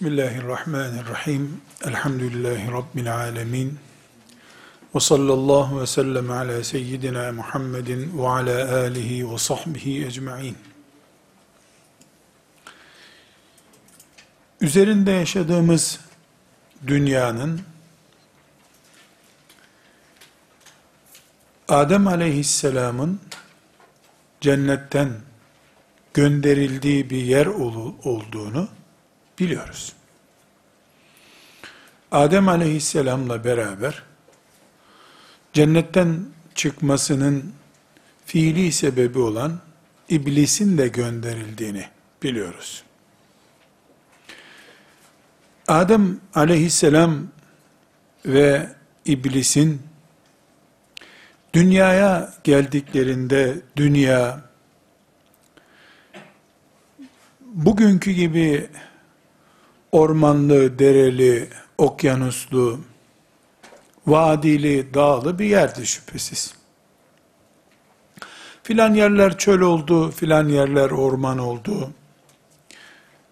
Bismillahirrahmanirrahim. Elhamdülillahi Rabbil alemin. Ve sallallahu ve sellem ala seyyidina Muhammedin ve ala alihi ve sahbihi ecma'in. Üzerinde yaşadığımız dünyanın Adem aleyhisselamın cennetten gönderildiği bir yer olduğunu biliyoruz. Adem aleyhisselamla beraber cennetten çıkmasının fiili sebebi olan iblisin de gönderildiğini biliyoruz. Adem aleyhisselam ve iblisin dünyaya geldiklerinde dünya bugünkü gibi ormanlı, dereli, okyanuslu, vadili, dağlı bir yerdi şüphesiz. Filan yerler çöl oldu, filan yerler orman oldu.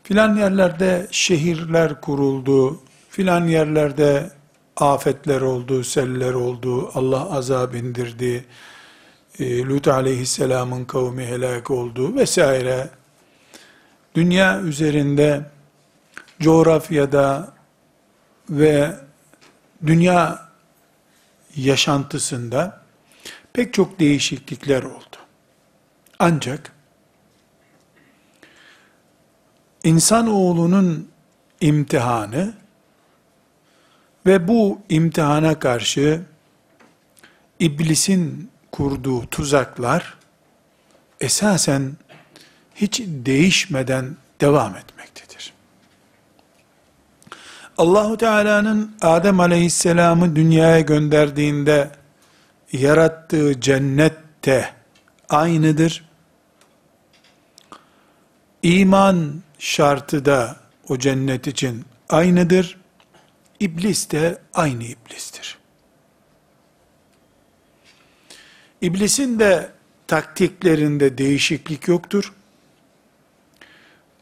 Filan yerlerde şehirler kuruldu, filan yerlerde afetler oldu, seller oldu, Allah azab indirdi, e, Lut aleyhisselamın kavmi helak oldu vesaire. Dünya üzerinde coğrafyada ve dünya yaşantısında pek çok değişiklikler oldu. Ancak insanoğlunun imtihanı ve bu imtihana karşı iblisin kurduğu tuzaklar esasen hiç değişmeden devam etmektedir. Allahu Teala'nın Adem Aleyhisselam'ı dünyaya gönderdiğinde yarattığı cennette aynıdır. İman şartı da o cennet için aynıdır. İblis de aynı iblistir. İblisin de taktiklerinde değişiklik yoktur.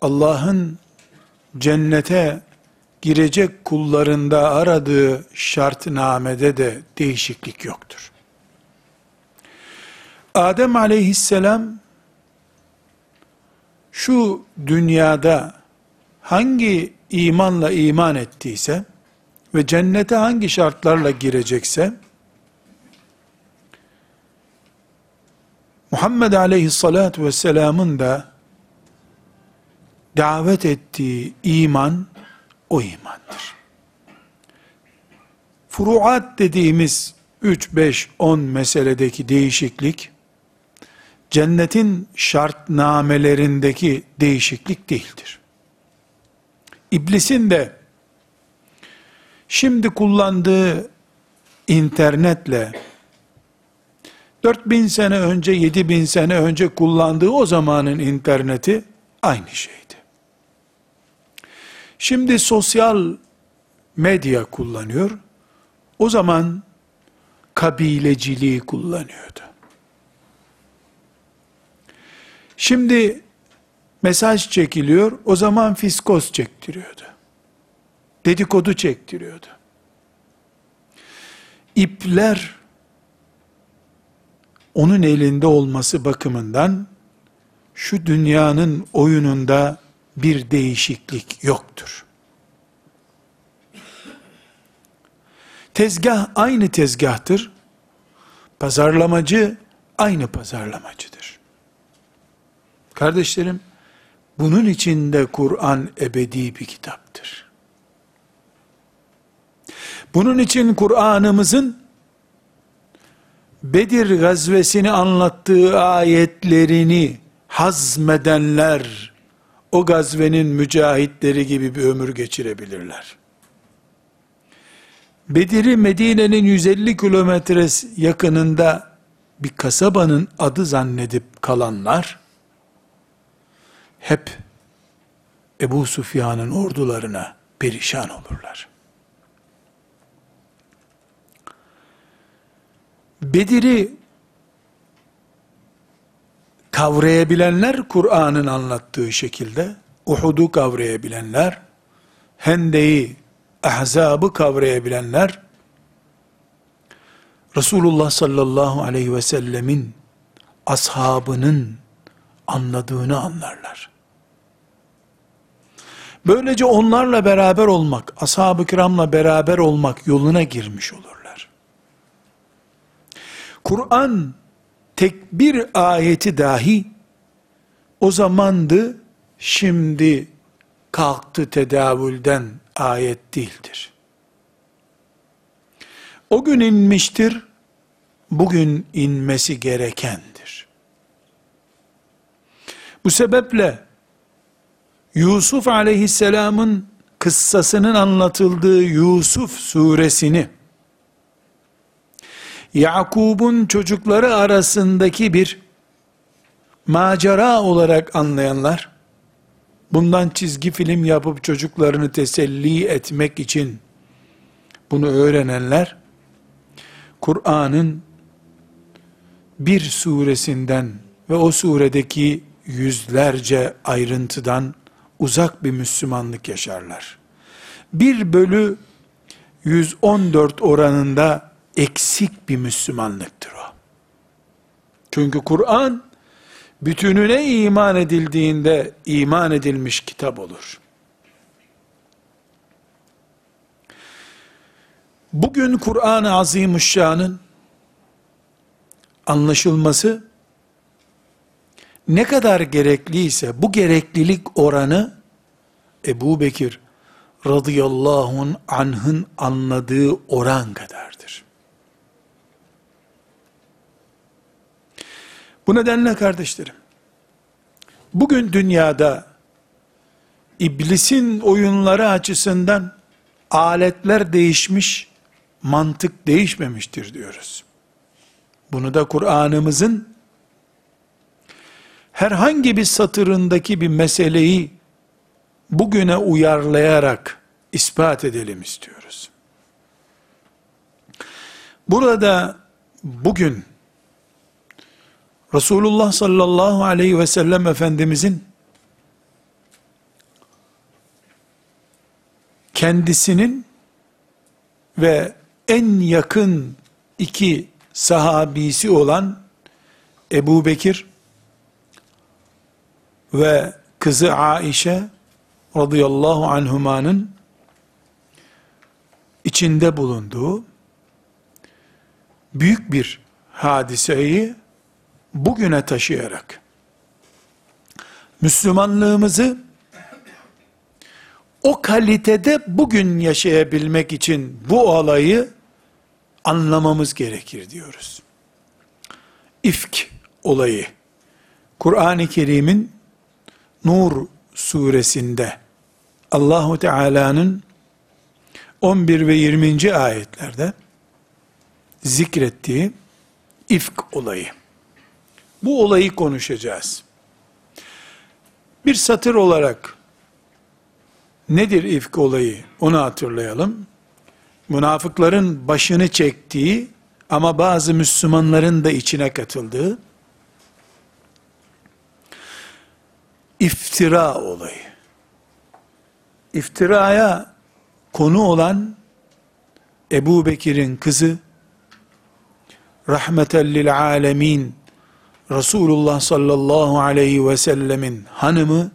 Allah'ın cennete girecek kullarında aradığı şartnamede de değişiklik yoktur. Adem aleyhisselam şu dünyada hangi imanla iman ettiyse ve cennete hangi şartlarla girecekse Muhammed aleyhissalatü vesselamın da davet ettiği iman o imandır. Furuat dediğimiz 3, 5, 10 meseledeki değişiklik, cennetin şartnamelerindeki değişiklik değildir. İblisin de şimdi kullandığı internetle 4000 sene önce, 7000 sene önce kullandığı o zamanın interneti aynı şeydi. Şimdi sosyal medya kullanıyor. O zaman kabileciliği kullanıyordu. Şimdi mesaj çekiliyor, o zaman fiskos çektiriyordu. Dedikodu çektiriyordu. İpler onun elinde olması bakımından şu dünyanın oyununda bir değişiklik yoktur. Tezgah aynı tezgahtır. Pazarlamacı aynı pazarlamacıdır. Kardeşlerim, bunun içinde Kur'an ebedi bir kitaptır. Bunun için Kur'an'ımızın Bedir gazvesini anlattığı ayetlerini hazmedenler o gazvenin mücahitleri gibi bir ömür geçirebilirler. Bedir'i Medine'nin 150 kilometre yakınında bir kasabanın adı zannedip kalanlar, hep Ebu Sufyan'ın ordularına perişan olurlar. Bedir'i kavrayabilenler Kur'an'ın anlattığı şekilde, Uhud'u kavrayabilenler, Hende'yi, Ahzab'ı kavrayabilenler, Resulullah sallallahu aleyhi ve sellemin ashabının anladığını anlarlar. Böylece onlarla beraber olmak, ashab-ı kiramla beraber olmak yoluna girmiş olurlar. Kur'an tek bir ayeti dahi o zamandı, şimdi kalktı tedavülden ayet değildir. O gün inmiştir, bugün inmesi gerekendir. Bu sebeple Yusuf aleyhisselamın kıssasının anlatıldığı Yusuf suresini Yakub'un çocukları arasındaki bir macera olarak anlayanlar, bundan çizgi film yapıp çocuklarını teselli etmek için bunu öğrenenler, Kur'an'ın bir suresinden ve o suredeki yüzlerce ayrıntıdan uzak bir Müslümanlık yaşarlar. Bir bölü 114 oranında eksik bir Müslümanlıktır o. Çünkü Kur'an bütününe iman edildiğinde iman edilmiş kitap olur. Bugün Kur'an-ı Azimüşşan'ın anlaşılması ne kadar gerekliyse bu gereklilik oranı Ebu Bekir radıyallahu anh'ın anladığı oran kadardır. Bu nedenle kardeşlerim, bugün dünyada iblisin oyunları açısından aletler değişmiş, mantık değişmemiştir diyoruz. Bunu da Kur'an'ımızın herhangi bir satırındaki bir meseleyi bugüne uyarlayarak ispat edelim istiyoruz. Burada bugün Resulullah sallallahu aleyhi ve sellem Efendimizin kendisinin ve en yakın iki sahabisi olan Ebu Bekir ve kızı Aişe radıyallahu anhumanın içinde bulunduğu büyük bir hadiseyi bugüne taşıyarak Müslümanlığımızı o kalitede bugün yaşayabilmek için bu olayı anlamamız gerekir diyoruz. İfk olayı Kur'an-ı Kerim'in Nur suresinde Allahu Teala'nın 11 ve 20. ayetlerde zikrettiği ifk olayı. Bu olayı konuşacağız. Bir satır olarak nedir ifk olayı onu hatırlayalım. Münafıkların başını çektiği ama bazı Müslümanların da içine katıldığı iftira olayı. İftiraya konu olan Ebu Bekir'in kızı rahmeten lil alemin Resulullah sallallahu aleyhi ve sellemin hanımı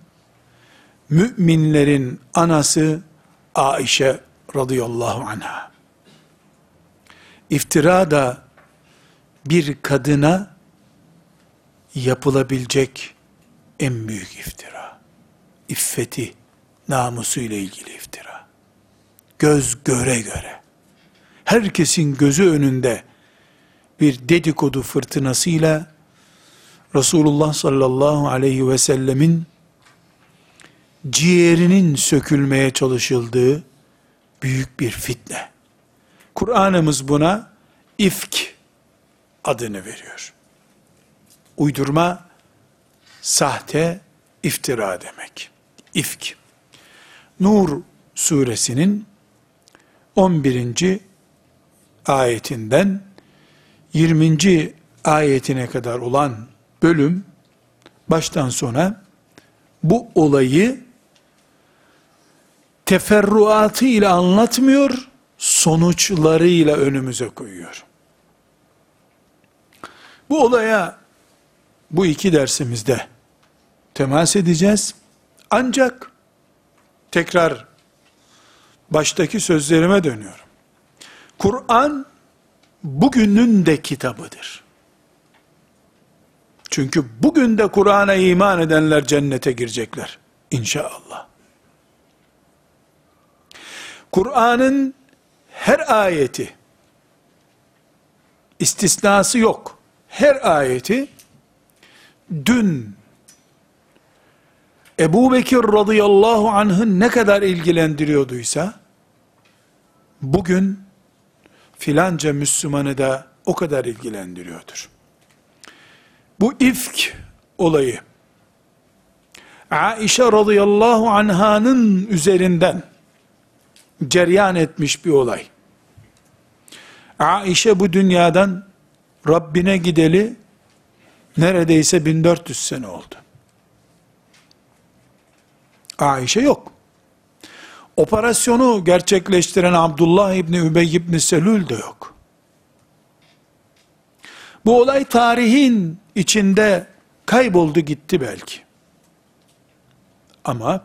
müminlerin anası Aişe radıyallahu anha. İftira da bir kadına yapılabilecek en büyük iftira. İffeti, namusu ile ilgili iftira. Göz göre göre. Herkesin gözü önünde bir dedikodu fırtınasıyla Resulullah sallallahu aleyhi ve sellemin ciğerinin sökülmeye çalışıldığı büyük bir fitne. Kur'an'ımız buna ifk adını veriyor. Uydurma, sahte, iftira demek. İfk. Nur suresinin 11. ayetinden 20. ayetine kadar olan bölüm baştan sona bu olayı teferruatıyla anlatmıyor, sonuçlarıyla önümüze koyuyor. Bu olaya bu iki dersimizde temas edeceğiz. Ancak tekrar baştaki sözlerime dönüyorum. Kur'an bugünün de kitabıdır. Çünkü bugün de Kur'an'a iman edenler cennete girecekler. İnşallah. Kur'an'ın her ayeti, istisnası yok. Her ayeti, dün Ebu Bekir radıyallahu anh'ın ne kadar ilgilendiriyorduysa, bugün filanca Müslümanı da o kadar ilgilendiriyordur. Bu ifk olayı, Aişe radıyallahu anhanın üzerinden ceryan etmiş bir olay. Aişe bu dünyadan Rabbine gideli neredeyse 1400 sene oldu. Aişe yok. Operasyonu gerçekleştiren Abdullah İbni Übey İbni Selül de yok. Bu olay tarihin içinde kayboldu gitti belki. Ama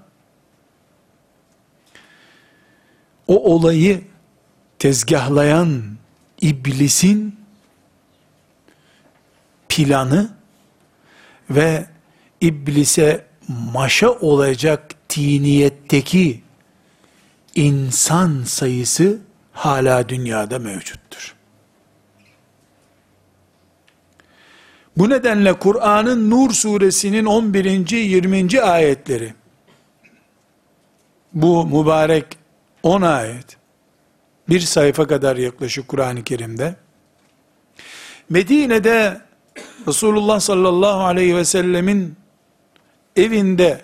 o olayı tezgahlayan iblisin planı ve iblise maşa olacak tiniyetteki insan sayısı hala dünyada mevcuttur. Bu nedenle Kur'an'ın Nur suresinin 11. 20. ayetleri bu mübarek 10 ayet bir sayfa kadar yaklaşık Kur'an-ı Kerim'de Medine'de Resulullah sallallahu aleyhi ve sellemin evinde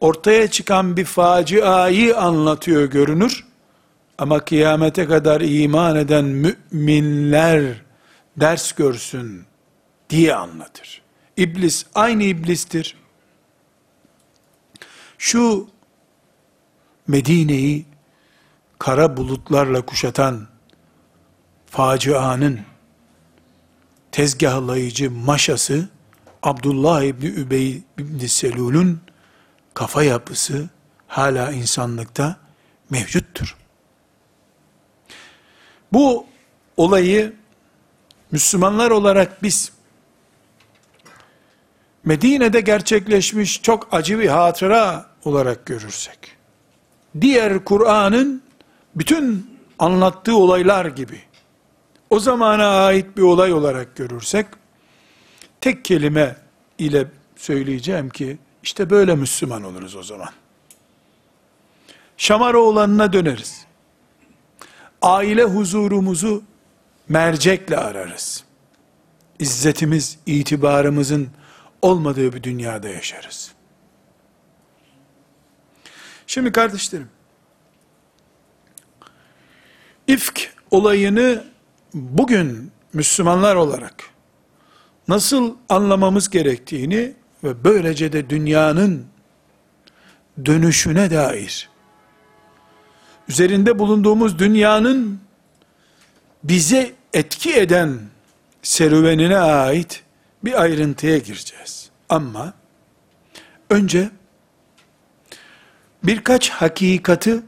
ortaya çıkan bir faciayı anlatıyor görünür. Ama kıyamete kadar iman eden müminler ders görsün diye anlatır. İblis aynı iblistir. Şu Medine'yi kara bulutlarla kuşatan facianın tezgahlayıcı maşası Abdullah İbni Übey İbni Selul'ün kafa yapısı hala insanlıkta mevcuttur. Bu olayı Müslümanlar olarak biz Medine'de gerçekleşmiş çok acı bir hatıra olarak görürsek, diğer Kur'an'ın bütün anlattığı olaylar gibi, o zamana ait bir olay olarak görürsek, tek kelime ile söyleyeceğim ki, işte böyle Müslüman oluruz o zaman. Şamaroğlan'ına döneriz. Aile huzurumuzu mercekle ararız. İzzetimiz, itibarımızın olmadığı bir dünyada yaşarız. Şimdi kardeşlerim, ifk olayını bugün Müslümanlar olarak nasıl anlamamız gerektiğini ve böylece de dünyanın dönüşüne dair üzerinde bulunduğumuz dünyanın bize etki eden serüvenine ait bir ayrıntıya gireceğiz. Ama önce birkaç hakikati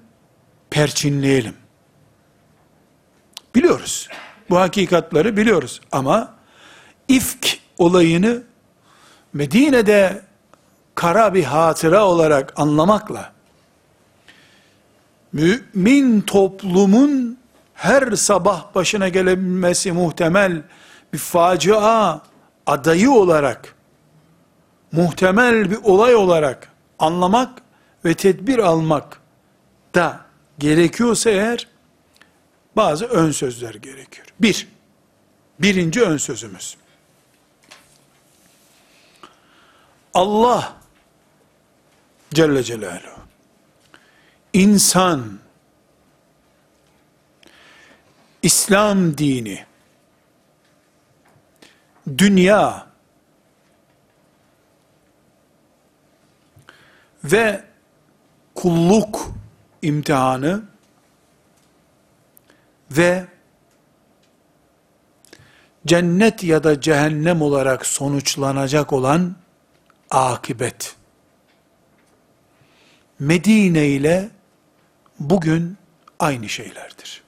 perçinleyelim. Biliyoruz. Bu hakikatları biliyoruz ama ifk olayını Medine'de kara bir hatıra olarak anlamakla mümin toplumun her sabah başına gelebilmesi muhtemel bir facia adayı olarak muhtemel bir olay olarak anlamak ve tedbir almak da gerekiyorsa eğer bazı ön sözler gerekiyor. Bir, birinci ön sözümüz. Allah Celle Celaluhu insan İslam dini dünya ve kulluk imtihanı ve cennet ya da cehennem olarak sonuçlanacak olan akibet. Medine ile bugün aynı şeylerdir.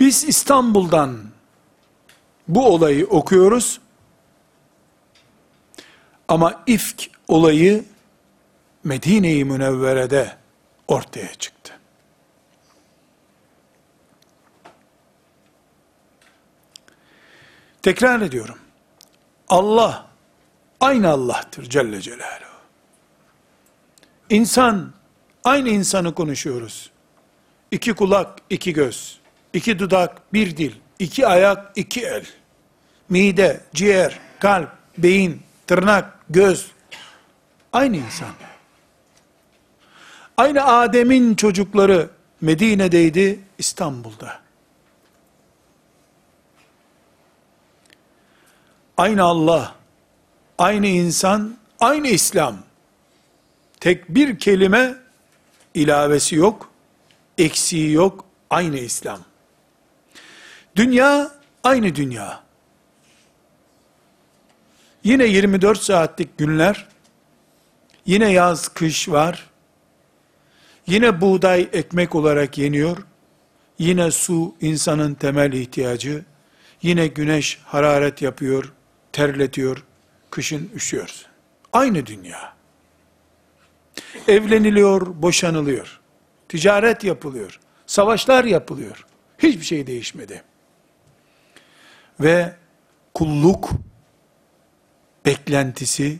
Biz İstanbul'dan bu olayı okuyoruz. Ama ifk olayı Medine-i Münevvere'de ortaya çıktı. Tekrar ediyorum. Allah aynı Allah'tır Celle Celaluhu. İnsan aynı insanı konuşuyoruz. İki kulak, iki göz, iki dudak, bir dil, iki ayak, iki el. Mide, ciğer, kalp, beyin, tırnak, göz. Aynı insan. Aynı Adem'in çocukları Medine'deydi, İstanbul'da. Aynı Allah, aynı insan, aynı İslam. Tek bir kelime ilavesi yok, eksiği yok, aynı İslam. Dünya aynı dünya. Yine 24 saatlik günler, yine yaz kış var, yine buğday ekmek olarak yeniyor, yine su insanın temel ihtiyacı, yine güneş hararet yapıyor, terletiyor, kışın üşüyoruz. Aynı dünya. Evleniliyor, boşanılıyor. Ticaret yapılıyor. Savaşlar yapılıyor. Hiçbir şey değişmedi. Ve kulluk beklentisi,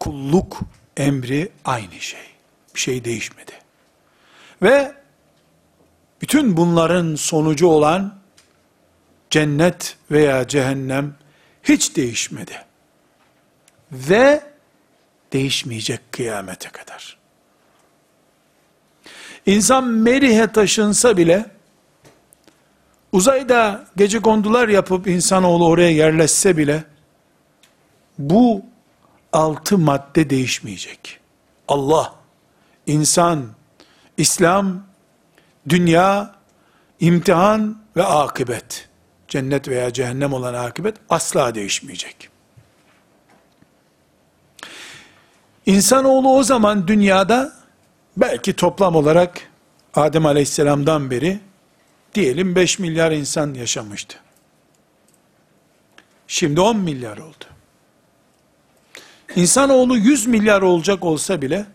kulluk emri aynı şey. Bir şey değişmedi. Ve bütün bunların sonucu olan cennet veya cehennem hiç değişmedi. Ve değişmeyecek kıyamete kadar. İnsan Merih'e taşınsa bile, uzayda gece kondular yapıp insanoğlu oraya yerleşse bile, bu altı madde değişmeyecek. Allah, insan, İslam, dünya, imtihan ve akıbet. Cennet veya cehennem olan akıbet asla değişmeyecek. İnsanoğlu o zaman dünyada belki toplam olarak Adem Aleyhisselam'dan beri diyelim 5 milyar insan yaşamıştı. Şimdi 10 milyar oldu. İnsanoğlu 100 milyar olacak olsa bile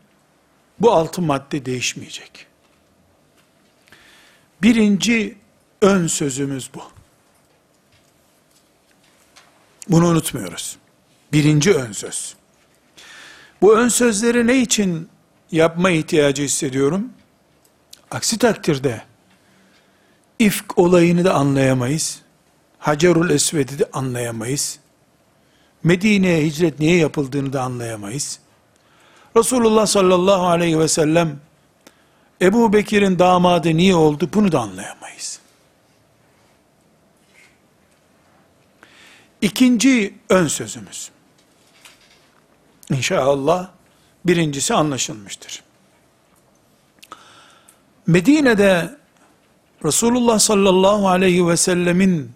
bu altı madde değişmeyecek. Birinci ön sözümüz bu. Bunu unutmuyoruz. Birinci ön söz. Bu ön sözleri ne için yapma ihtiyacı hissediyorum? Aksi takdirde ifk olayını da anlayamayız. Hacerul Esved'i de anlayamayız. Medine'ye hicret niye yapıldığını da anlayamayız. Resulullah sallallahu aleyhi ve sellem Ebu Bekir'in damadı niye oldu bunu da anlayamayız. İkinci ön sözümüz. İnşallah birincisi anlaşılmıştır. Medine'de Resulullah sallallahu aleyhi ve sellemin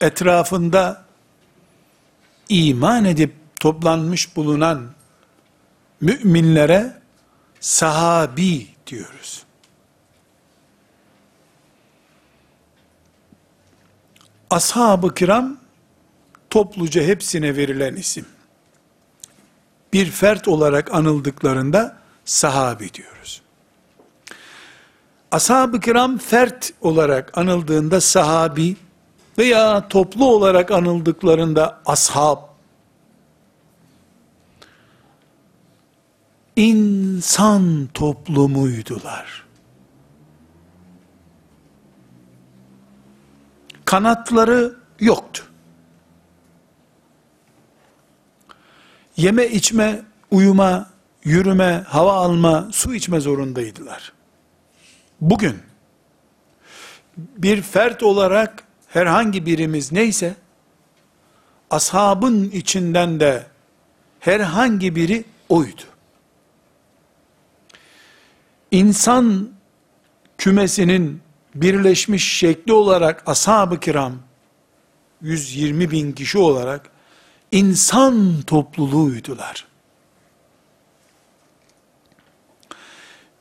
etrafında iman edip toplanmış bulunan müminlere sahabi diyoruz. Ashab-ı kiram topluca hepsine verilen isim. Bir fert olarak anıldıklarında sahabi diyoruz. Ashab-ı kiram fert olarak anıldığında sahabi veya toplu olarak anıldıklarında ashab insan toplumuydular. Kanatları yoktu. Yeme içme, uyuma, yürüme, hava alma, su içme zorundaydılar. Bugün bir fert olarak herhangi birimiz neyse ashabın içinden de herhangi biri oydu. insan kümesinin birleşmiş şekli olarak ashab-ı kiram 120 bin kişi olarak insan topluluğuydular.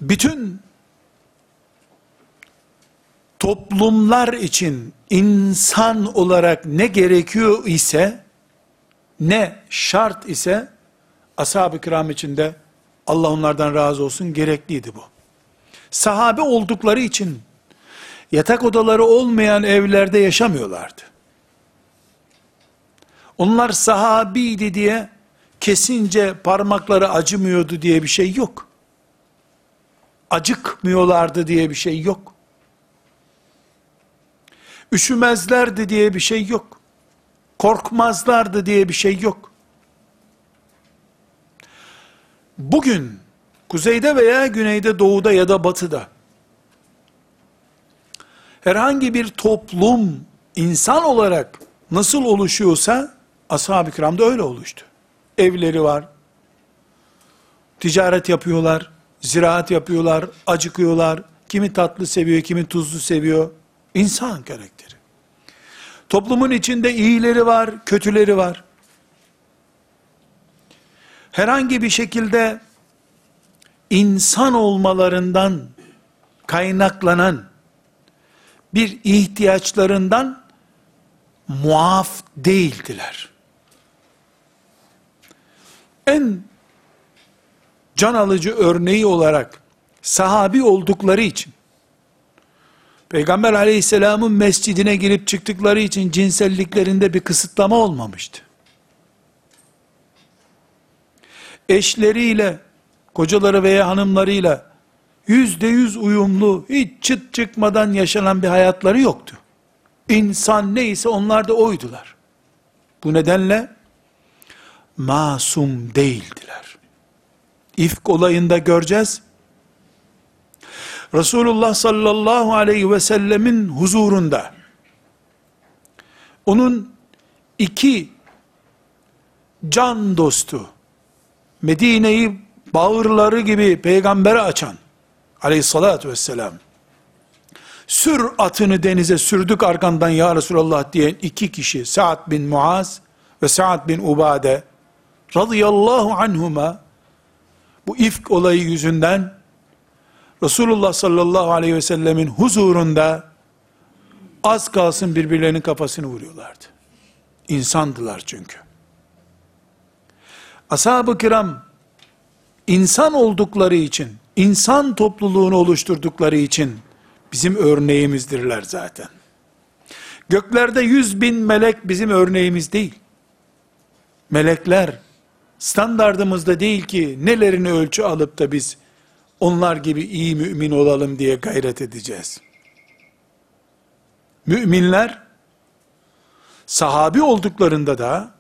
Bütün toplumlar için insan olarak ne gerekiyor ise ne şart ise ashab-ı kiram içinde Allah onlardan razı olsun gerekliydi bu. Sahabe oldukları için yatak odaları olmayan evlerde yaşamıyorlardı. Onlar sahabiydi diye kesince parmakları acımıyordu diye bir şey yok. Acıkmıyorlardı diye bir şey yok. Üşümezlerdi diye bir şey yok. Korkmazlardı diye bir şey yok. Bugün kuzeyde veya güneyde, doğuda ya da batıda herhangi bir toplum insan olarak nasıl oluşuyorsa ashab-ı kiramda öyle oluştu. Evleri var, ticaret yapıyorlar, ziraat yapıyorlar, acıkıyorlar, kimi tatlı seviyor, kimi tuzlu seviyor. İnsan karakteri. Toplumun içinde iyileri var, kötüleri var. Herhangi bir şekilde insan olmalarından kaynaklanan bir ihtiyaçlarından muaf değildiler. En can alıcı örneği olarak sahabi oldukları için Peygamber aleyhisselamın mescidine girip çıktıkları için cinselliklerinde bir kısıtlama olmamıştı. Eşleriyle, kocaları veya hanımlarıyla yüzde yüz uyumlu, hiç çıt çıkmadan yaşanan bir hayatları yoktu. İnsan neyse onlar da oydular. Bu nedenle masum değildiler. İfk olayında göreceğiz. Resulullah sallallahu aleyhi ve sellemin huzurunda onun iki can dostu Medine'yi bağırları gibi peygambere açan aleyhissalatü vesselam sür atını denize sürdük arkandan ya Resulallah diyen iki kişi Sa'd bin Muaz ve Sa'd bin Ubade radıyallahu anhuma bu ifk olayı yüzünden Resulullah sallallahu aleyhi ve sellemin huzurunda az kalsın birbirlerinin kafasını vuruyorlardı. İnsandılar çünkü. Ashab-ı kiram insan oldukları için, insan topluluğunu oluşturdukları için bizim örneğimizdirler zaten. Göklerde yüz bin melek bizim örneğimiz değil. Melekler standardımızda değil ki nelerini ölçü alıp da biz onlar gibi iyi mümin olalım diye gayret edeceğiz. Müminler sahabi olduklarında da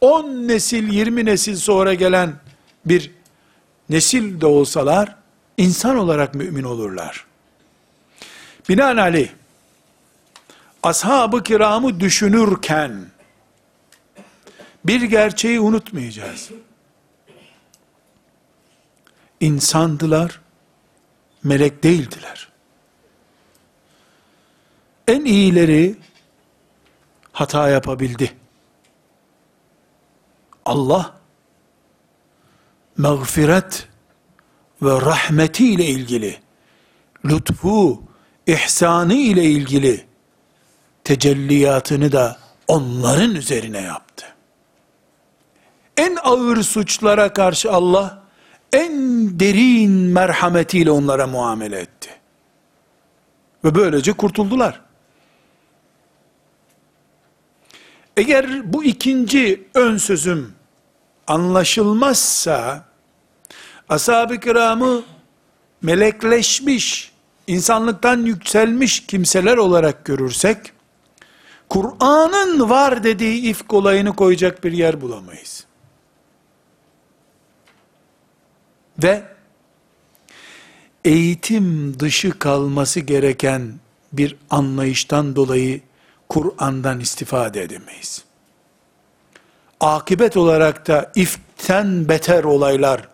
10 nesil 20 nesil sonra gelen bir nesil de olsalar insan olarak mümin olurlar. Binaenaleyh ashab-ı kiramı düşünürken bir gerçeği unutmayacağız. İnsandılar, melek değildiler. En iyileri hata yapabildi. Allah mağfiret ve rahmeti ile ilgili lütfu, ihsanı ile ilgili tecelliyatını da onların üzerine yaptı. En ağır suçlara karşı Allah en derin merhametiyle onlara muamele etti. Ve böylece kurtuldular. Eğer bu ikinci ön sözüm anlaşılmazsa, ashab-ı kiramı melekleşmiş, insanlıktan yükselmiş kimseler olarak görürsek, Kur'an'ın var dediği ifk olayını koyacak bir yer bulamayız. Ve eğitim dışı kalması gereken bir anlayıştan dolayı Kur'an'dan istifade edemeyiz. Akibet olarak da iften beter olaylar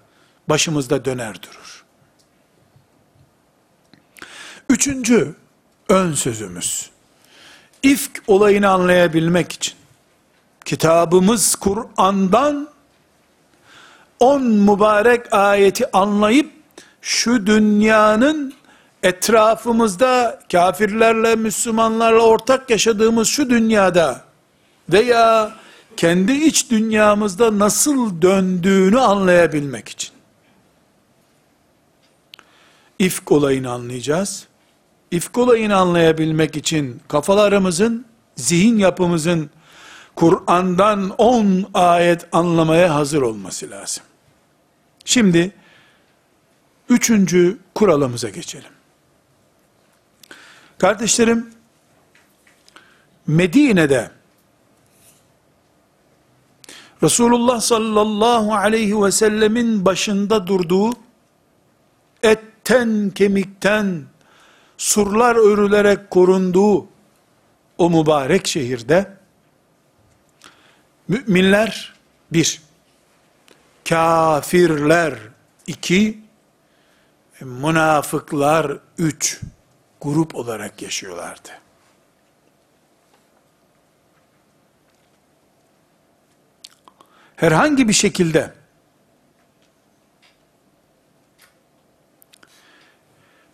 başımızda döner durur. Üçüncü ön sözümüz. İfk olayını anlayabilmek için kitabımız Kur'an'dan on mübarek ayeti anlayıp şu dünyanın etrafımızda kafirlerle Müslümanlarla ortak yaşadığımız şu dünyada veya kendi iç dünyamızda nasıl döndüğünü anlayabilmek için. İfk olayını anlayacağız. İfk olayını anlayabilmek için kafalarımızın, zihin yapımızın Kur'an'dan 10 ayet anlamaya hazır olması lazım. Şimdi üçüncü kuralımıza geçelim. Kardeşlerim, Medine'de Resulullah sallallahu aleyhi ve sellemin başında durduğu etten kemikten surlar örülerek korunduğu o mübarek şehirde müminler bir, kafirler iki, münafıklar üç grup olarak yaşıyorlardı. Herhangi bir şekilde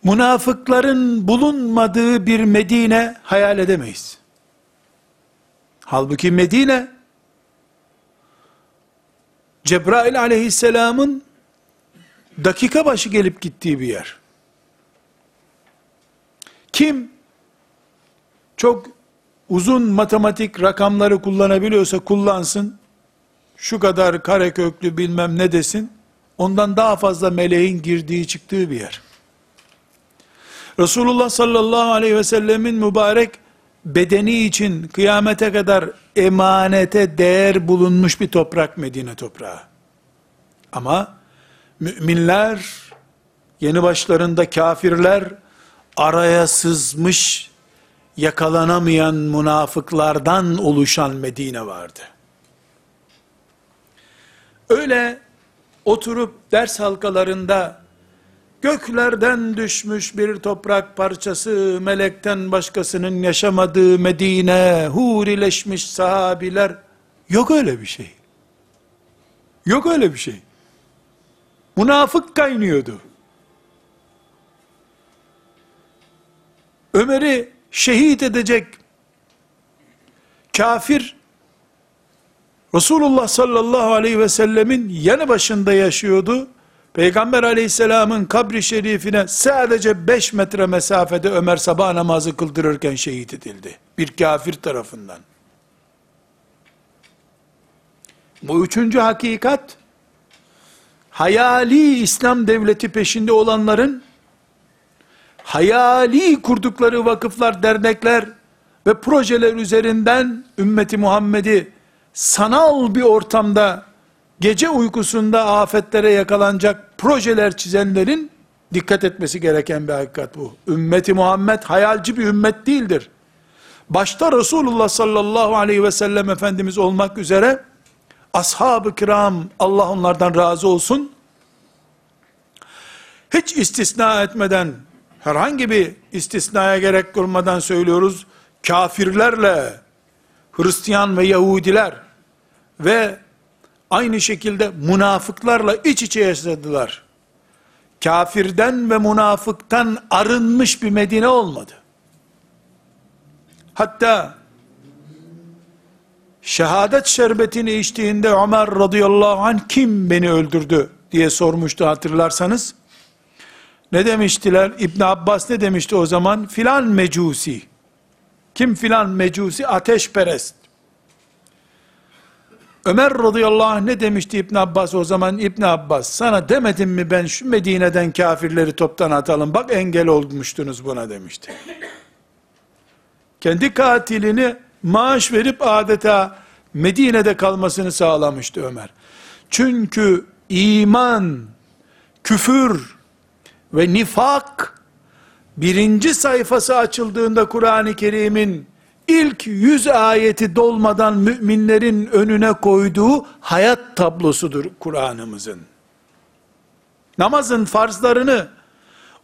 münafıkların bulunmadığı bir Medine hayal edemeyiz. Halbuki Medine Cebrail aleyhisselamın dakika başı gelip gittiği bir yer. Kim çok uzun matematik rakamları kullanabiliyorsa kullansın, şu kadar kare köklü bilmem ne desin, ondan daha fazla meleğin girdiği çıktığı bir yer. Resulullah sallallahu aleyhi ve sellemin mübarek bedeni için kıyamete kadar emanete değer bulunmuş bir toprak Medine toprağı. Ama müminler, yeni başlarında kafirler, araya sızmış, yakalanamayan münafıklardan oluşan Medine vardı. Öyle oturup ders halkalarında göklerden düşmüş bir toprak parçası, melekten başkasının yaşamadığı Medine, hurileşmiş sahabiler, yok öyle bir şey. Yok öyle bir şey. Münafık kaynıyordu. Ömer'i şehit edecek kafir Resulullah sallallahu aleyhi ve sellemin yanı başında yaşıyordu. Peygamber aleyhisselamın kabri şerifine sadece 5 metre mesafede Ömer sabah namazı kıldırırken şehit edildi. Bir kafir tarafından. Bu üçüncü hakikat, hayali İslam devleti peşinde olanların, hayali kurdukları vakıflar, dernekler ve projeler üzerinden ümmeti Muhammed'i sanal bir ortamda gece uykusunda afetlere yakalanacak projeler çizenlerin dikkat etmesi gereken bir hakikat bu. Ümmeti Muhammed hayalci bir ümmet değildir. Başta Resulullah sallallahu aleyhi ve sellem Efendimiz olmak üzere ashab-ı kiram Allah onlardan razı olsun hiç istisna etmeden herhangi bir istisnaya gerek durmadan söylüyoruz kafirlerle Hristiyan ve Yahudiler ve aynı şekilde münafıklarla iç içe yaşadılar. Kafirden ve münafıktan arınmış bir Medine olmadı. Hatta şehadet şerbetini içtiğinde Ömer radıyallahu anh kim beni öldürdü diye sormuştu hatırlarsanız. Ne demiştiler? İbn Abbas ne demişti o zaman? Filan mecusi. Kim filan mecusi? Ateşperest. Ömer radıyallahu anh ne demişti İbn Abbas o zaman? İbn Abbas sana demedim mi ben şu Medine'den kafirleri toptan atalım. Bak engel olmuştunuz buna demişti. Kendi katilini maaş verip adeta Medine'de kalmasını sağlamıştı Ömer. Çünkü iman, küfür ve nifak birinci sayfası açıldığında Kur'an-ı Kerim'in ilk yüz ayeti dolmadan müminlerin önüne koyduğu hayat tablosudur Kur'an'ımızın. Namazın farzlarını,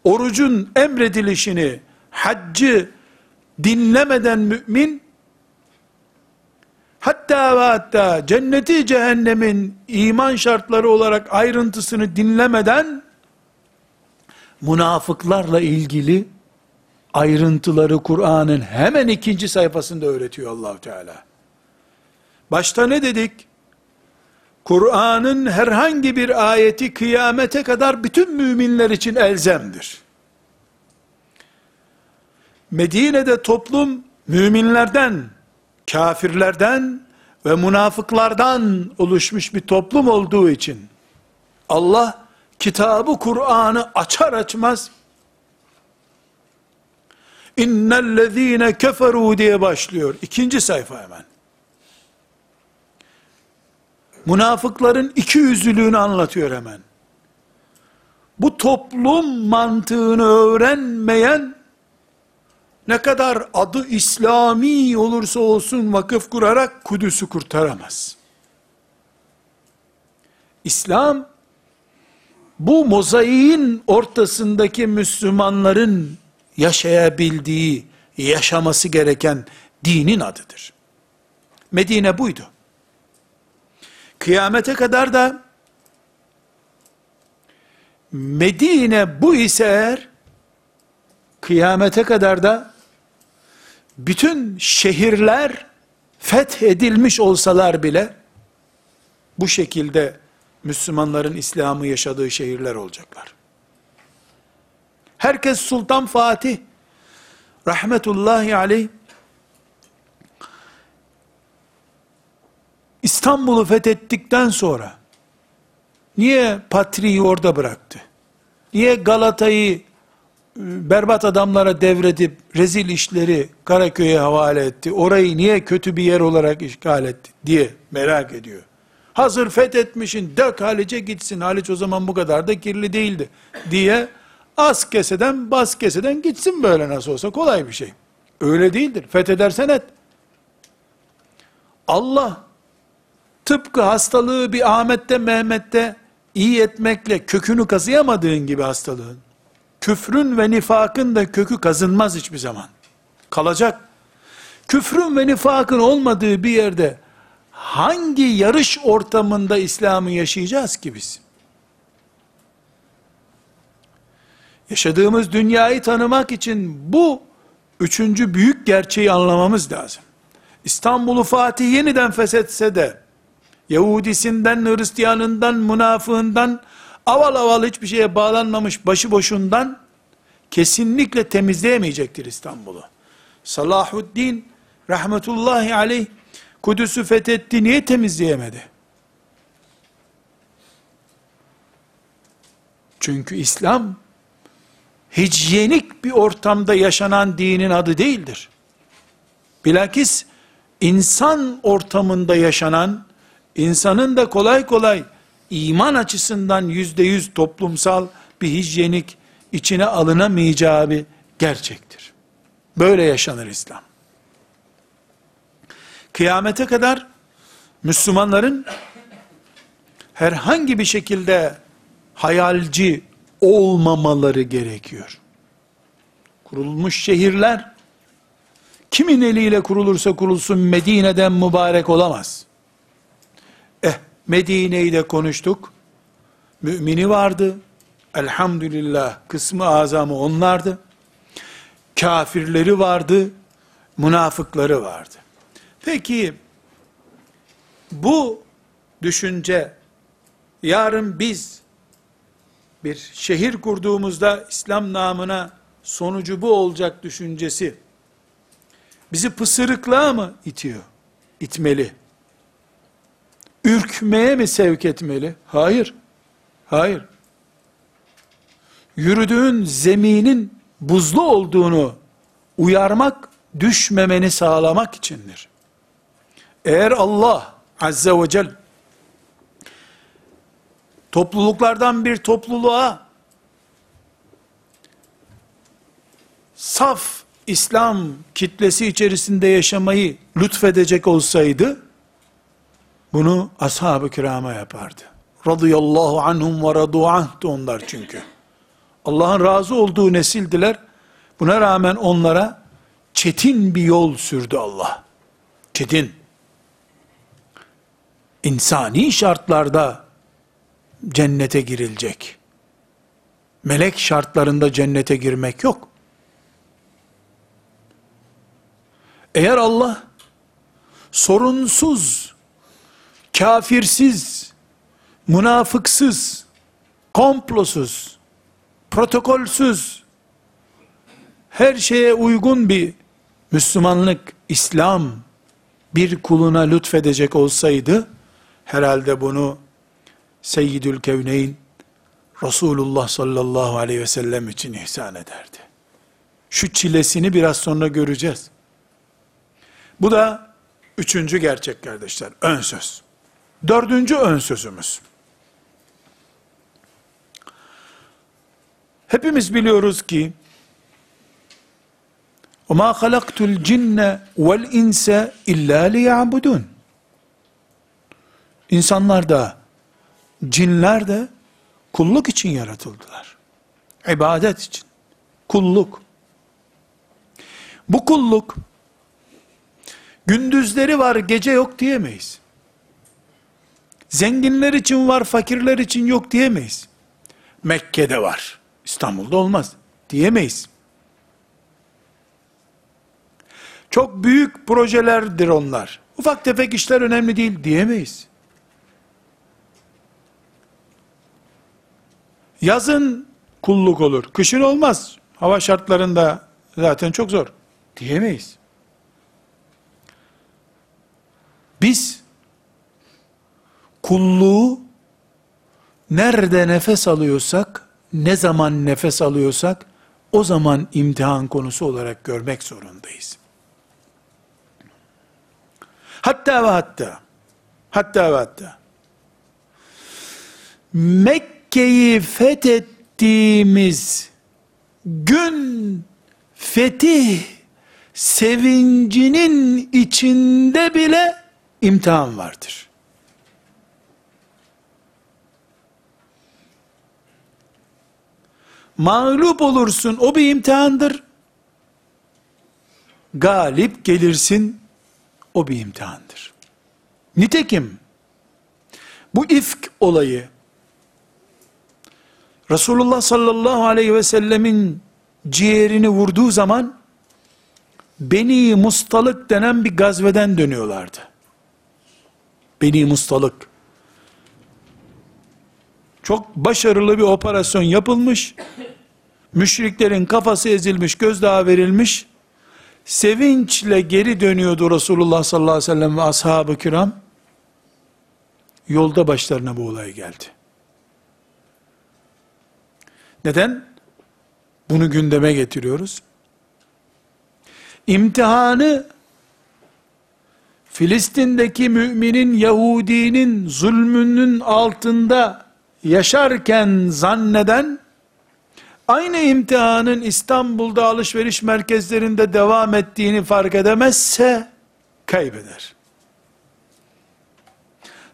orucun emredilişini, haccı dinlemeden mümin, hatta ve hatta cenneti cehennemin iman şartları olarak ayrıntısını dinlemeden, münafıklarla ilgili ayrıntıları Kur'an'ın hemen ikinci sayfasında öğretiyor allah Teala. Başta ne dedik? Kur'an'ın herhangi bir ayeti kıyamete kadar bütün müminler için elzemdir. Medine'de toplum müminlerden, kafirlerden ve münafıklardan oluşmuş bir toplum olduğu için Allah kitabı Kur'an'ı açar açmaz innellezine keferu diye başlıyor. İkinci sayfa hemen. Münafıkların iki yüzlülüğünü anlatıyor hemen. Bu toplum mantığını öğrenmeyen ne kadar adı İslami olursa olsun vakıf kurarak Kudüs'ü kurtaramaz. İslam bu mozaiğin ortasındaki Müslümanların yaşayabildiği, yaşaması gereken dinin adıdır. Medine buydu. Kıyamete kadar da Medine bu ise eğer kıyamete kadar da bütün şehirler fethedilmiş olsalar bile bu şekilde Müslümanların İslam'ı yaşadığı şehirler olacaklar. Herkes Sultan Fatih rahmetullahi aleyh İstanbul'u fethettikten sonra niye Patriği orada bıraktı? Niye Galata'yı e, berbat adamlara devredip rezil işleri Karaköy'e havale etti? Orayı niye kötü bir yer olarak işgal etti diye merak ediyor. Hazır fethetmişin dök Haliç'e gitsin. Haliç o zaman bu kadar da kirli değildi diye az keseden bas keseden gitsin böyle nasıl olsa kolay bir şey. Öyle değildir. Fethedersen et. Allah tıpkı hastalığı bir Ahmet'te Mehmet'te iyi etmekle kökünü kazıyamadığın gibi hastalığın, küfrün ve nifakın da kökü kazınmaz hiçbir zaman. Kalacak. Küfrün ve nifakın olmadığı bir yerde hangi yarış ortamında İslam'ı yaşayacağız ki biz? Yaşadığımız dünyayı tanımak için bu üçüncü büyük gerçeği anlamamız lazım. İstanbul'u Fatih yeniden feshetse de, Yahudisinden, Hristiyanından, münafığından, aval aval hiçbir şeye bağlanmamış başıboşundan, kesinlikle temizleyemeyecektir İstanbul'u. Salahuddin, rahmetullahi aleyh, Kudüs'ü fethetti, niye temizleyemedi? Çünkü İslam, hijyenik bir ortamda yaşanan dinin adı değildir. Bilakis insan ortamında yaşanan, insanın da kolay kolay iman açısından yüzde yüz toplumsal bir hijyenik içine alınamayacağı bir gerçektir. Böyle yaşanır İslam. Kıyamete kadar Müslümanların herhangi bir şekilde hayalci olmamaları gerekiyor. Kurulmuş şehirler, kimin eliyle kurulursa kurulsun Medine'den mübarek olamaz. Eh, Medine'yi de konuştuk. Mümini vardı. Elhamdülillah kısmı azamı onlardı. Kafirleri vardı. Münafıkları vardı. Peki, bu düşünce, yarın biz, bir şehir kurduğumuzda İslam namına sonucu bu olacak düşüncesi bizi pısırıklığa mı itiyor? İtmeli. Ürkmeye mi sevk etmeli? Hayır. Hayır. Yürüdüğün zeminin buzlu olduğunu uyarmak, düşmemeni sağlamak içindir. Eğer Allah Azze ve Celle topluluklardan bir topluluğa saf İslam kitlesi içerisinde yaşamayı lütfedecek olsaydı, bunu ashab-ı kirama yapardı. Radıyallahu anhum ve radu onlar çünkü. Allah'ın razı olduğu nesildiler. Buna rağmen onlara çetin bir yol sürdü Allah. Çetin. İnsani şartlarda cennete girilecek. Melek şartlarında cennete girmek yok. Eğer Allah sorunsuz, kafirsiz, münafıksız, komplosuz, protokolsüz, her şeye uygun bir Müslümanlık, İslam bir kuluna lütfedecek olsaydı, herhalde bunu Seyyidül Kevneyn, Resulullah sallallahu aleyhi ve sellem için ihsan ederdi. Şu çilesini biraz sonra göreceğiz. Bu da üçüncü gerçek kardeşler, ön söz. Dördüncü ön sözümüz. Hepimiz biliyoruz ki وَمَا خَلَقْتُ الْجِنَّ وَالْاِنْسَ اِلَّا لِيَعْبُدُونَ İnsanlar da, cinler de kulluk için yaratıldılar. İbadet için. Kulluk. Bu kulluk, gündüzleri var, gece yok diyemeyiz. Zenginler için var, fakirler için yok diyemeyiz. Mekke'de var, İstanbul'da olmaz diyemeyiz. Çok büyük projelerdir onlar. Ufak tefek işler önemli değil diyemeyiz. Yazın kulluk olur, kışın olmaz. Hava şartlarında zaten çok zor diyemeyiz. Biz kulluğu nerede nefes alıyorsak, ne zaman nefes alıyorsak, o zaman imtihan konusu olarak görmek zorundayız. Hatta ve hatta, hatta ve hatta, Mekke'yi fethettiğimiz gün fetih sevincinin içinde bile imtihan vardır. Mağlup olursun o bir imtihandır. Galip gelirsin o bir imtihandır. Nitekim bu ifk olayı Resulullah sallallahu aleyhi ve sellemin ciğerini vurduğu zaman Beni Mustalık denen bir gazveden dönüyorlardı. Beni Mustalık. Çok başarılı bir operasyon yapılmış. Müşriklerin kafası ezilmiş, gözdağı verilmiş. Sevinçle geri dönüyordu Resulullah sallallahu aleyhi ve sellem ve ashab-ı kiram. Yolda başlarına bu olay geldi. Neden? Bunu gündeme getiriyoruz. İmtihanı Filistin'deki müminin Yahudinin zulmünün altında yaşarken zanneden aynı imtihanın İstanbul'da alışveriş merkezlerinde devam ettiğini fark edemezse kaybeder.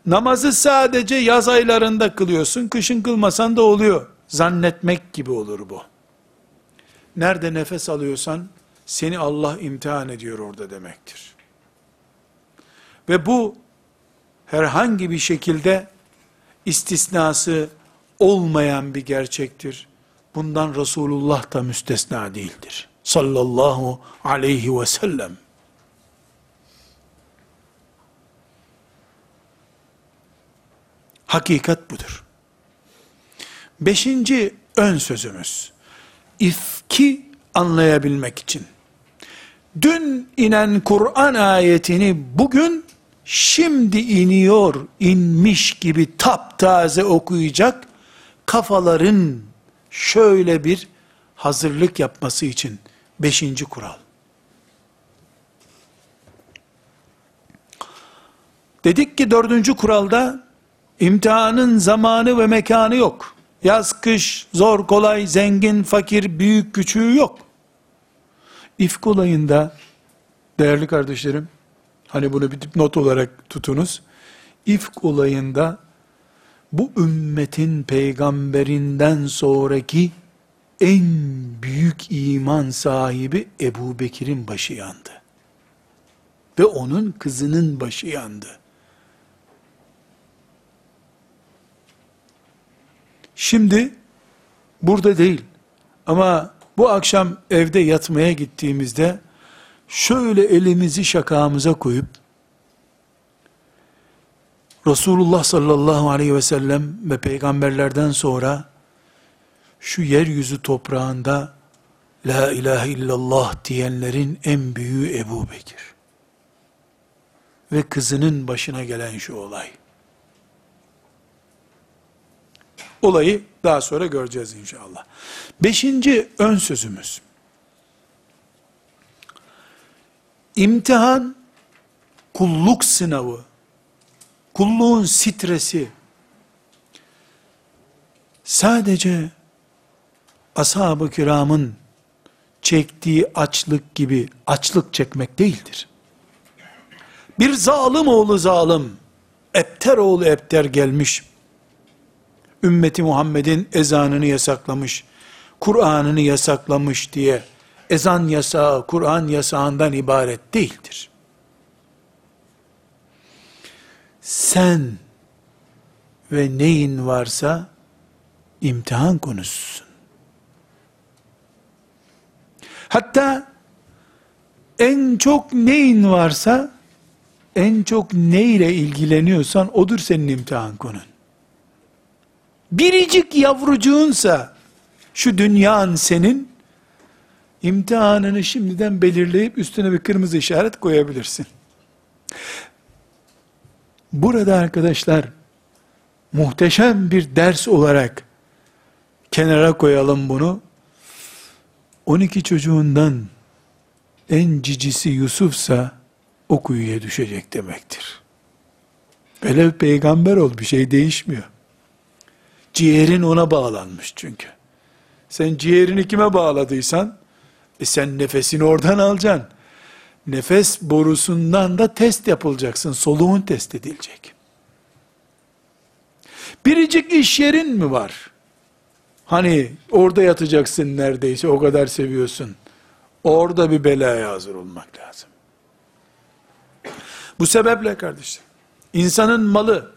Namazı sadece yaz aylarında kılıyorsun, kışın kılmasan da oluyor. Zannetmek gibi olur bu. Nerede nefes alıyorsan, seni Allah imtihan ediyor orada demektir. Ve bu, herhangi bir şekilde, istisnası olmayan bir gerçektir. Bundan Resulullah da müstesna değildir. Sallallahu aleyhi ve sellem. Hakikat budur. Beşinci ön sözümüz, ifki anlayabilmek için. Dün inen Kur'an ayetini bugün şimdi iniyor, inmiş gibi taptaze okuyacak kafaların şöyle bir hazırlık yapması için beşinci kural. Dedik ki dördüncü kuralda imtihanın zamanı ve mekanı yok. Yaz, kış, zor, kolay, zengin, fakir, büyük, küçüğü yok. İfk olayında, değerli kardeşlerim, hani bunu bir not olarak tutunuz, İfk olayında, bu ümmetin peygamberinden sonraki, en büyük iman sahibi Ebu Bekir'in başı yandı. Ve onun kızının başı yandı. Şimdi burada değil ama bu akşam evde yatmaya gittiğimizde şöyle elimizi şakağımıza koyup Resulullah sallallahu aleyhi ve sellem ve peygamberlerden sonra şu yeryüzü toprağında La ilahe illallah diyenlerin en büyüğü Ebu Bekir. Ve kızının başına gelen şu olay. Olayı daha sonra göreceğiz inşallah. Beşinci ön sözümüz. İmtihan, kulluk sınavı, kulluğun stresi, sadece ashab-ı kiramın çektiği açlık gibi açlık çekmek değildir. Bir zalim oğlu zalim, Epter oğlu Epter gelmiş, ümmeti Muhammed'in ezanını yasaklamış, Kur'an'ını yasaklamış diye, ezan yasağı, Kur'an yasağından ibaret değildir. Sen ve neyin varsa, imtihan konususun. Hatta en çok neyin varsa, en çok neyle ilgileniyorsan odur senin imtihan konun. Biricik yavrucuğunsa şu dünyan senin imtihanını şimdiden belirleyip üstüne bir kırmızı işaret koyabilirsin. Burada arkadaşlar muhteşem bir ders olarak kenara koyalım bunu. 12 çocuğundan en cicisi Yusuf'sa o kuyuya düşecek demektir. Velev peygamber ol bir şey değişmiyor. Ciğerin ona bağlanmış çünkü. Sen ciğerini kime bağladıysan, e sen nefesini oradan alacaksın. Nefes borusundan da test yapılacaksın. Soluğun test edilecek. Biricik iş yerin mi var? Hani orada yatacaksın neredeyse o kadar seviyorsun. Orada bir belaya hazır olmak lazım. Bu sebeple kardeşler, insanın malı,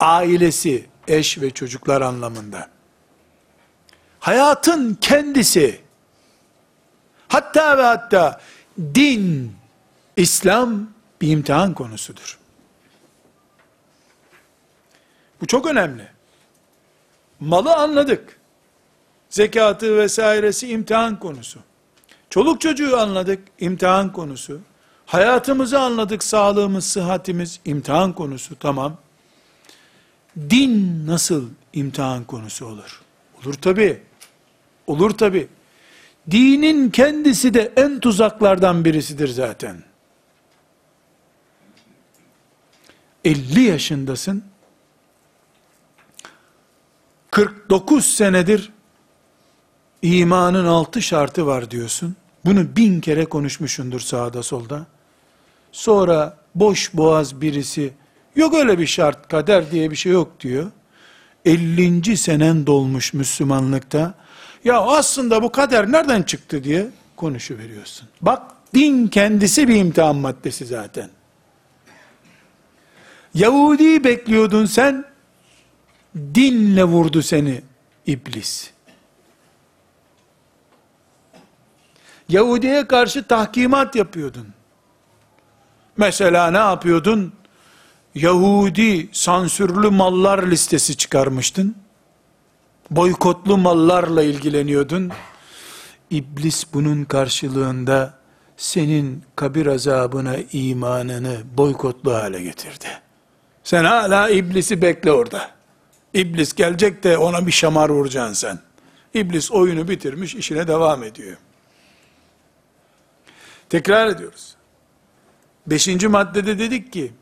ailesi, eş ve çocuklar anlamında, hayatın kendisi, hatta ve hatta din, İslam bir imtihan konusudur. Bu çok önemli. Malı anladık. Zekatı vesairesi imtihan konusu. Çoluk çocuğu anladık, imtihan konusu. Hayatımızı anladık, sağlığımız, sıhhatimiz imtihan konusu, tamam. Din nasıl imtihan konusu olur? Olur tabi. Olur tabi. Dinin kendisi de en tuzaklardan birisidir zaten. 50 yaşındasın, 49 senedir imanın altı şartı var diyorsun. Bunu bin kere konuşmuşundur sağda solda. Sonra boş boğaz birisi yok öyle bir şart kader diye bir şey yok diyor. 50. senen dolmuş Müslümanlıkta. Ya aslında bu kader nereden çıktı diye konuşu veriyorsun. Bak din kendisi bir imtihan maddesi zaten. Yahudi bekliyordun sen, dinle vurdu seni iblis. Yahudi'ye karşı tahkimat yapıyordun. Mesela ne yapıyordun? Yahudi sansürlü mallar listesi çıkarmıştın. Boykotlu mallarla ilgileniyordun. İblis bunun karşılığında senin kabir azabına imanını boykotlu hale getirdi. Sen hala iblisi bekle orada. İblis gelecek de ona bir şamar vuracaksın sen. İblis oyunu bitirmiş, işine devam ediyor. Tekrar ediyoruz. Beşinci maddede dedik ki,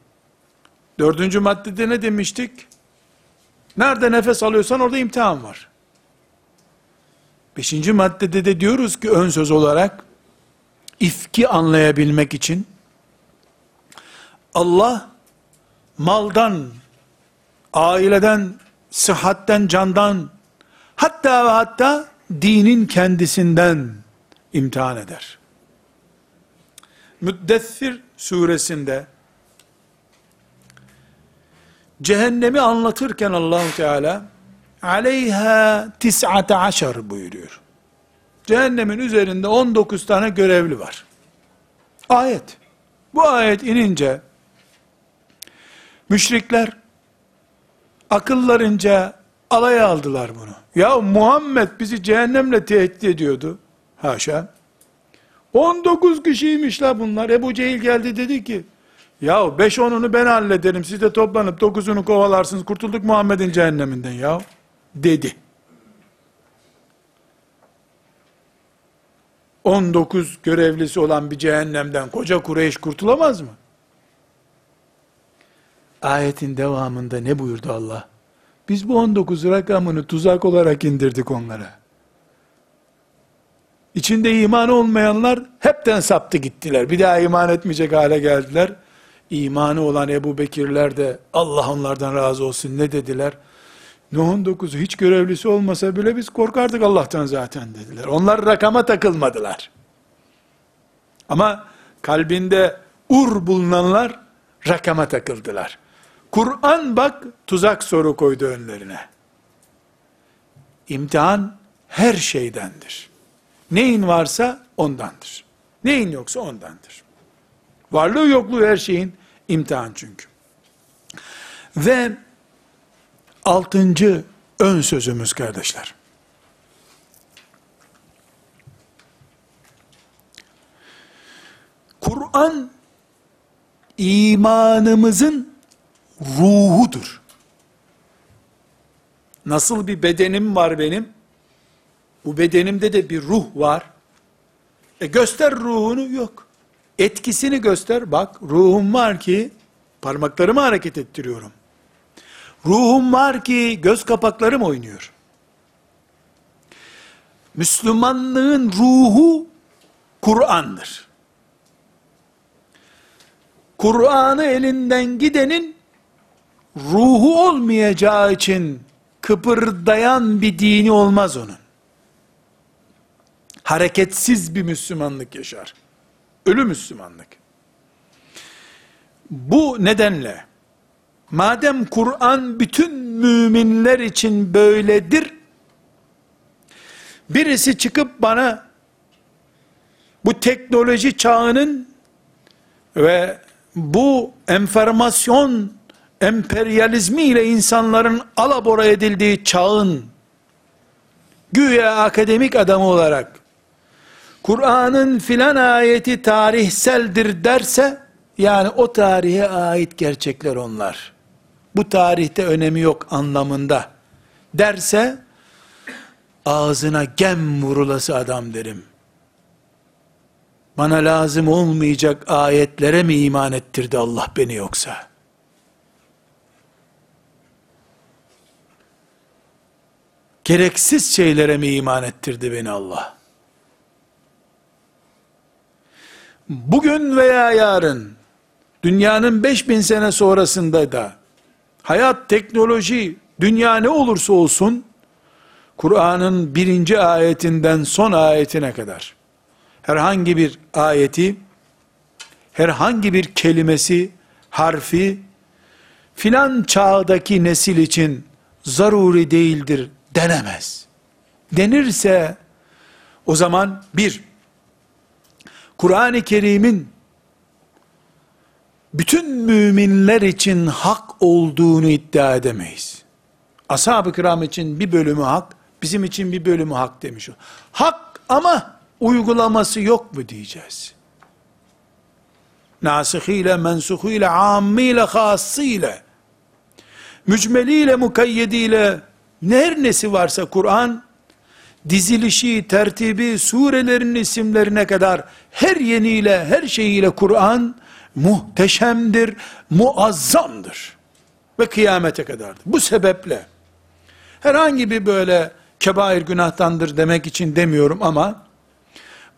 dördüncü maddede ne demiştik? Nerede nefes alıyorsan orada imtihan var. Beşinci maddede de diyoruz ki ön söz olarak, ifki anlayabilmek için, Allah, maldan, aileden, sıhhatten, candan, hatta ve hatta dinin kendisinden imtihan eder. Müddessir suresinde cehennemi anlatırken Allahu Teala aleyha tis'ate aşar buyuruyor. Cehennemin üzerinde 19 tane görevli var. Ayet. Bu ayet inince müşrikler akıllarınca alaya aldılar bunu. Ya Muhammed bizi cehennemle tehdit ediyordu. Haşa. 19 kişiymiş la bunlar. Ebu Cehil geldi dedi ki, ya 5 onunu ben hallederim. Siz de toplanıp 9'unu kovalarsınız. Kurtulduk Muhammed'in cehenneminden ya. Dedi. 19 görevlisi olan bir cehennemden koca Kureyş kurtulamaz mı? Ayetin devamında ne buyurdu Allah? Biz bu 19 rakamını tuzak olarak indirdik onlara. İçinde iman olmayanlar hepten saptı gittiler. Bir daha iman etmeyecek hale geldiler. İmanı olan Ebu Bekirler de Allah onlardan razı olsun ne dediler? Nuh'un dokuzu hiç görevlisi olmasa bile biz korkardık Allah'tan zaten dediler. Onlar rakama takılmadılar. Ama kalbinde ur bulunanlar rakama takıldılar. Kur'an bak tuzak soru koydu önlerine. İmtihan her şeydendir. Neyin varsa ondandır. Neyin yoksa ondandır. Varlığı yokluğu her şeyin imtihan çünkü. Ve altıncı ön sözümüz kardeşler. Kur'an imanımızın ruhudur. Nasıl bir bedenim var benim? Bu bedenimde de bir ruh var. E göster ruhunu yok. Etkisini göster. Bak ruhum var ki parmaklarımı hareket ettiriyorum. Ruhum var ki göz kapaklarım oynuyor. Müslümanlığın ruhu Kur'an'dır. Kur'an'ı elinden gidenin ruhu olmayacağı için kıpırdayan bir dini olmaz onun. Hareketsiz bir Müslümanlık yaşar. Ölü Müslümanlık. Bu nedenle madem Kur'an bütün müminler için böyledir, birisi çıkıp bana bu teknoloji çağının ve bu enformasyon emperyalizmi ile insanların alabora edildiği çağın güya akademik adamı olarak Kur'an'ın filan ayeti tarihseldir derse yani o tarihe ait gerçekler onlar. Bu tarihte önemi yok anlamında derse ağzına gem vurulası adam derim. Bana lazım olmayacak ayetlere mi iman ettirdi Allah beni yoksa? Gereksiz şeylere mi iman ettirdi beni Allah? Bugün veya yarın, dünyanın 5000 sene sonrasında da, hayat, teknoloji, dünya ne olursa olsun, Kur'an'ın birinci ayetinden son ayetine kadar, herhangi bir ayeti, herhangi bir kelimesi, harfi, filan çağdaki nesil için zaruri değildir denemez. Denirse, o zaman bir, Kur'an-ı Kerim'in bütün müminler için hak olduğunu iddia edemeyiz. Ashab-ı kiram için bir bölümü hak, bizim için bir bölümü hak demiş o. Hak ama uygulaması yok mu diyeceğiz. Nasihiyle, mensuhiyle, ammiyle, hassıyla, mücmeliyle, mukayyediyle, her nesi varsa Kur'an, dizilişi, tertibi, surelerin isimlerine kadar her yeniyle, her şeyiyle Kur'an muhteşemdir, muazzamdır. Ve kıyamete kadardır. Bu sebeple herhangi bir böyle kebair günahtandır demek için demiyorum ama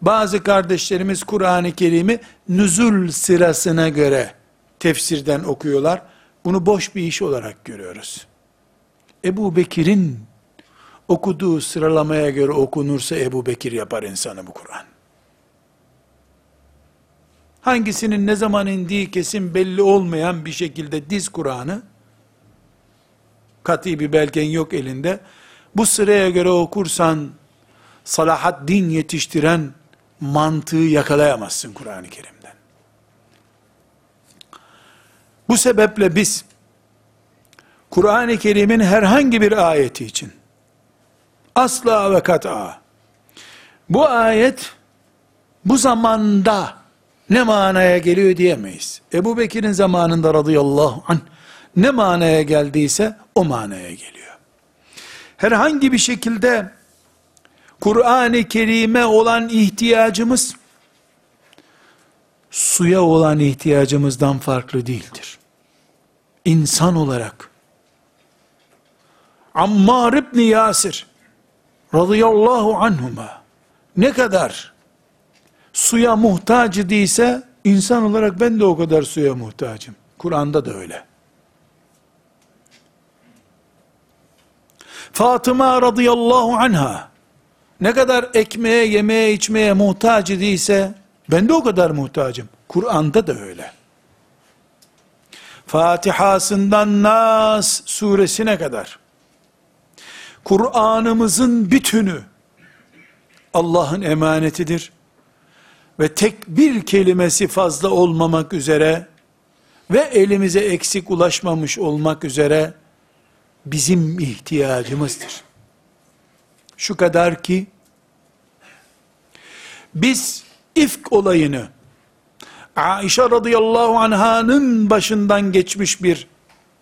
bazı kardeşlerimiz Kur'an-ı Kerim'i nüzul sırasına göre tefsirden okuyorlar. Bunu boş bir iş olarak görüyoruz. Ebu Bekir'in okuduğu sıralamaya göre okunursa Ebu Bekir yapar insanı bu Kur'an. Hangisinin ne zaman indiği kesin belli olmayan bir şekilde diz Kur'an'ı, kat'i bir belgen yok elinde, bu sıraya göre okursan, salahat din yetiştiren mantığı yakalayamazsın Kur'an-ı Kerim'den. Bu sebeple biz, Kur'an-ı Kerim'in herhangi bir ayeti için, asla ve kat'a, bu ayet, bu zamanda, ne manaya geliyor diyemeyiz. Ebu Bekir'in zamanında radıyallahu anh, ne manaya geldiyse, o manaya geliyor. Herhangi bir şekilde, Kur'an-ı Kerim'e olan ihtiyacımız, suya olan ihtiyacımızdan farklı değildir. İnsan olarak, Ammar İbni Yasir, radıyallahu anhuma, ne kadar suya muhtaç idiyse, insan olarak ben de o kadar suya muhtacım. Kur'an'da da öyle. Fatıma radıyallahu anha, ne kadar ekmeğe, yemeğe, içmeye muhtaç idiyse, ben de o kadar muhtacım. Kur'an'da da öyle. Fatihasından Nas suresine kadar, Kur'an'ımızın bütünü, Allah'ın emanetidir. Ve tek bir kelimesi fazla olmamak üzere, ve elimize eksik ulaşmamış olmak üzere, bizim ihtiyacımızdır. Şu kadar ki, biz ifk olayını, Aişe radıyallahu anhanın başından geçmiş bir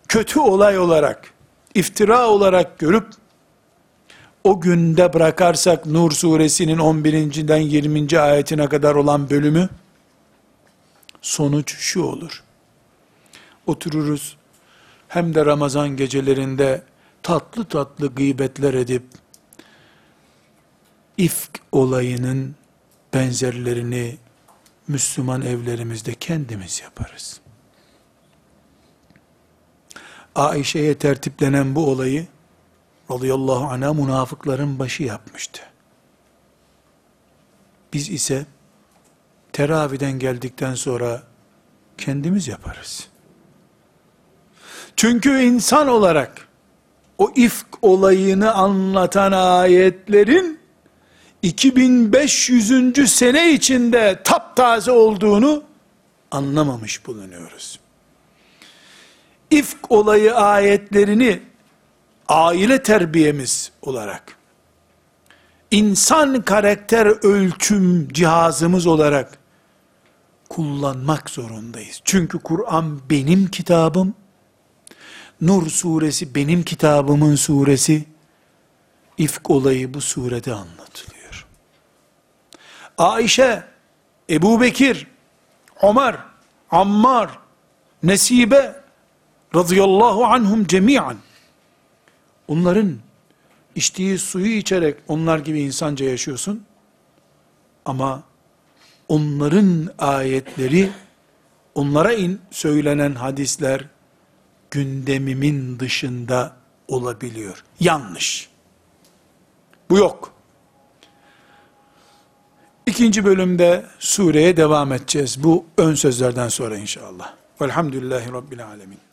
kötü olay olarak, iftira olarak görüp, o günde bırakarsak Nur suresinin 11.den 20. ayetine kadar olan bölümü, sonuç şu olur. Otururuz, hem de Ramazan gecelerinde tatlı tatlı gıybetler edip, ifk olayının benzerlerini Müslüman evlerimizde kendimiz yaparız. Aişe'ye tertiplenen bu olayı radıyallahu anh'a münafıkların başı yapmıştı. Biz ise teraviden geldikten sonra kendimiz yaparız. Çünkü insan olarak o ifk olayını anlatan ayetlerin 2500. sene içinde taptaze olduğunu anlamamış bulunuyoruz. İfk olayı ayetlerini aile terbiyemiz olarak, insan karakter ölçüm cihazımız olarak kullanmak zorundayız. Çünkü Kur'an benim kitabım, Nur suresi benim kitabımın suresi, ifk olayı bu surede anlatılıyor. Ayşe, Ebu Bekir, Ömer, Ammar, Nesibe, radıyallahu anhum cemiyen, onların içtiği suyu içerek onlar gibi insanca yaşıyorsun, ama onların ayetleri, onlara in, söylenen hadisler, gündemimin dışında olabiliyor. Yanlış. Bu yok. İkinci bölümde sureye devam edeceğiz. Bu ön sözlerden sonra inşallah. Velhamdülillahi Rabbil Alemin.